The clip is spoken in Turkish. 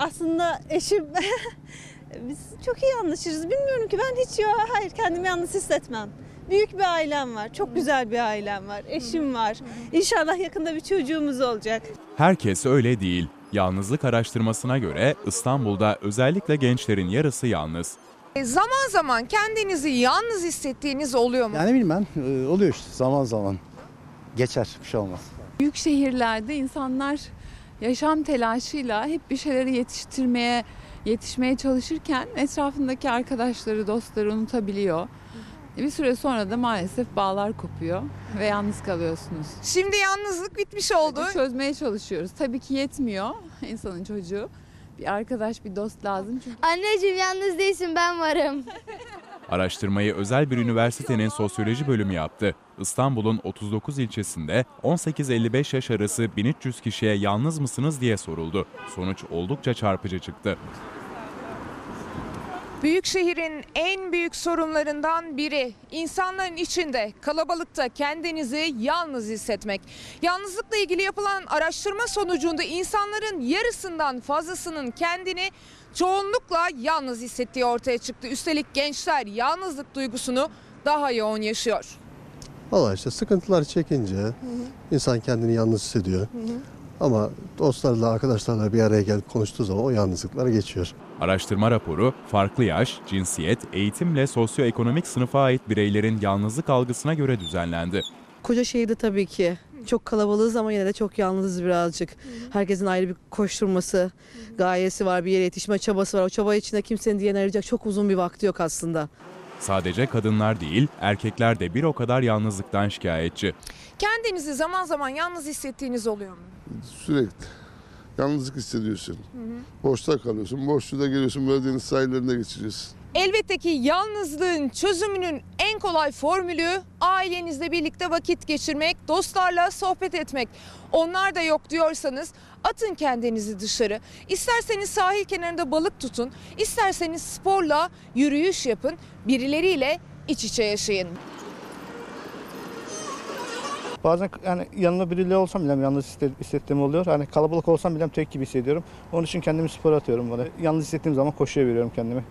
Aslında eşim biz çok iyi anlaşırız. Bilmiyorum ki ben hiç ya hayır kendimi yalnız hissetmem. Büyük bir ailem var. Çok güzel bir ailem var. Eşim var. İnşallah yakında bir çocuğumuz olacak. Herkes öyle değil. Yalnızlık araştırmasına göre İstanbul'da özellikle gençlerin yarısı yalnız. E, Zaman zaman kendinizi yalnız hissettiğiniz oluyor mu? Yani bilmem e, oluyor işte zaman zaman. Geçer bir şey olmaz. Büyük şehirlerde insanlar yaşam telaşıyla hep bir şeyleri yetiştirmeye, yetişmeye çalışırken etrafındaki arkadaşları, dostları unutabiliyor. Bir süre sonra da maalesef bağlar kopuyor ve yalnız kalıyorsunuz. Şimdi yalnızlık bitmiş oldu. Çözmeye çalışıyoruz. Tabii ki yetmiyor insanın çocuğu. Bir arkadaş, bir dost lazım çünkü Anneciğim yalnız değilsin ben varım. Araştırmayı özel bir üniversitenin sosyoloji bölümü yaptı. İstanbul'un 39 ilçesinde 18-55 yaş arası 1300 kişiye yalnız mısınız diye soruldu. Sonuç oldukça çarpıcı çıktı. Büyük şehrin en büyük sorunlarından biri insanların içinde kalabalıkta kendinizi yalnız hissetmek. Yalnızlıkla ilgili yapılan araştırma sonucunda insanların yarısından fazlasının kendini çoğunlukla yalnız hissettiği ortaya çıktı. Üstelik gençler yalnızlık duygusunu daha yoğun yaşıyor. Valla işte sıkıntılar çekince insan kendini yalnız hissediyor. Ama dostlarla, arkadaşlarla bir araya gelip konuştuğu zaman o yalnızlıklar geçiyor. Araştırma raporu farklı yaş, cinsiyet, eğitimle sosyoekonomik sınıfa ait bireylerin yalnızlık algısına göre düzenlendi. Koca şehirde tabii ki. Çok kalabalığız ama yine de çok yalnızız birazcık. Herkesin ayrı bir koşturması, gayesi var, bir yere yetişme çabası var. O çaba içinde kimsenin diğerine arayacak çok uzun bir vakti yok aslında. Sadece kadınlar değil, erkekler de bir o kadar yalnızlıktan şikayetçi. Kendinizi zaman zaman yalnız hissettiğiniz oluyor mu? Sürekli. Yalnızlık hissediyorsun. Boşta kalıyorsun. Boşluğu geliyorsun böyle deniz sahillerinde geçiriyorsun. Elbette ki yalnızlığın çözümünün en kolay formülü ailenizle birlikte vakit geçirmek, dostlarla sohbet etmek. Onlar da yok diyorsanız atın kendinizi dışarı. İsterseniz sahil kenarında balık tutun, isterseniz sporla yürüyüş yapın, birileriyle iç içe yaşayın. Bazen yani yanımda biriyle olsam bile yalnız hisse- hissettiğim oluyor. Hani kalabalık olsam bile tek gibi hissediyorum. Onun için kendimi spor atıyorum bana. Yalnız hissettiğim zaman koşuya veriyorum kendimi.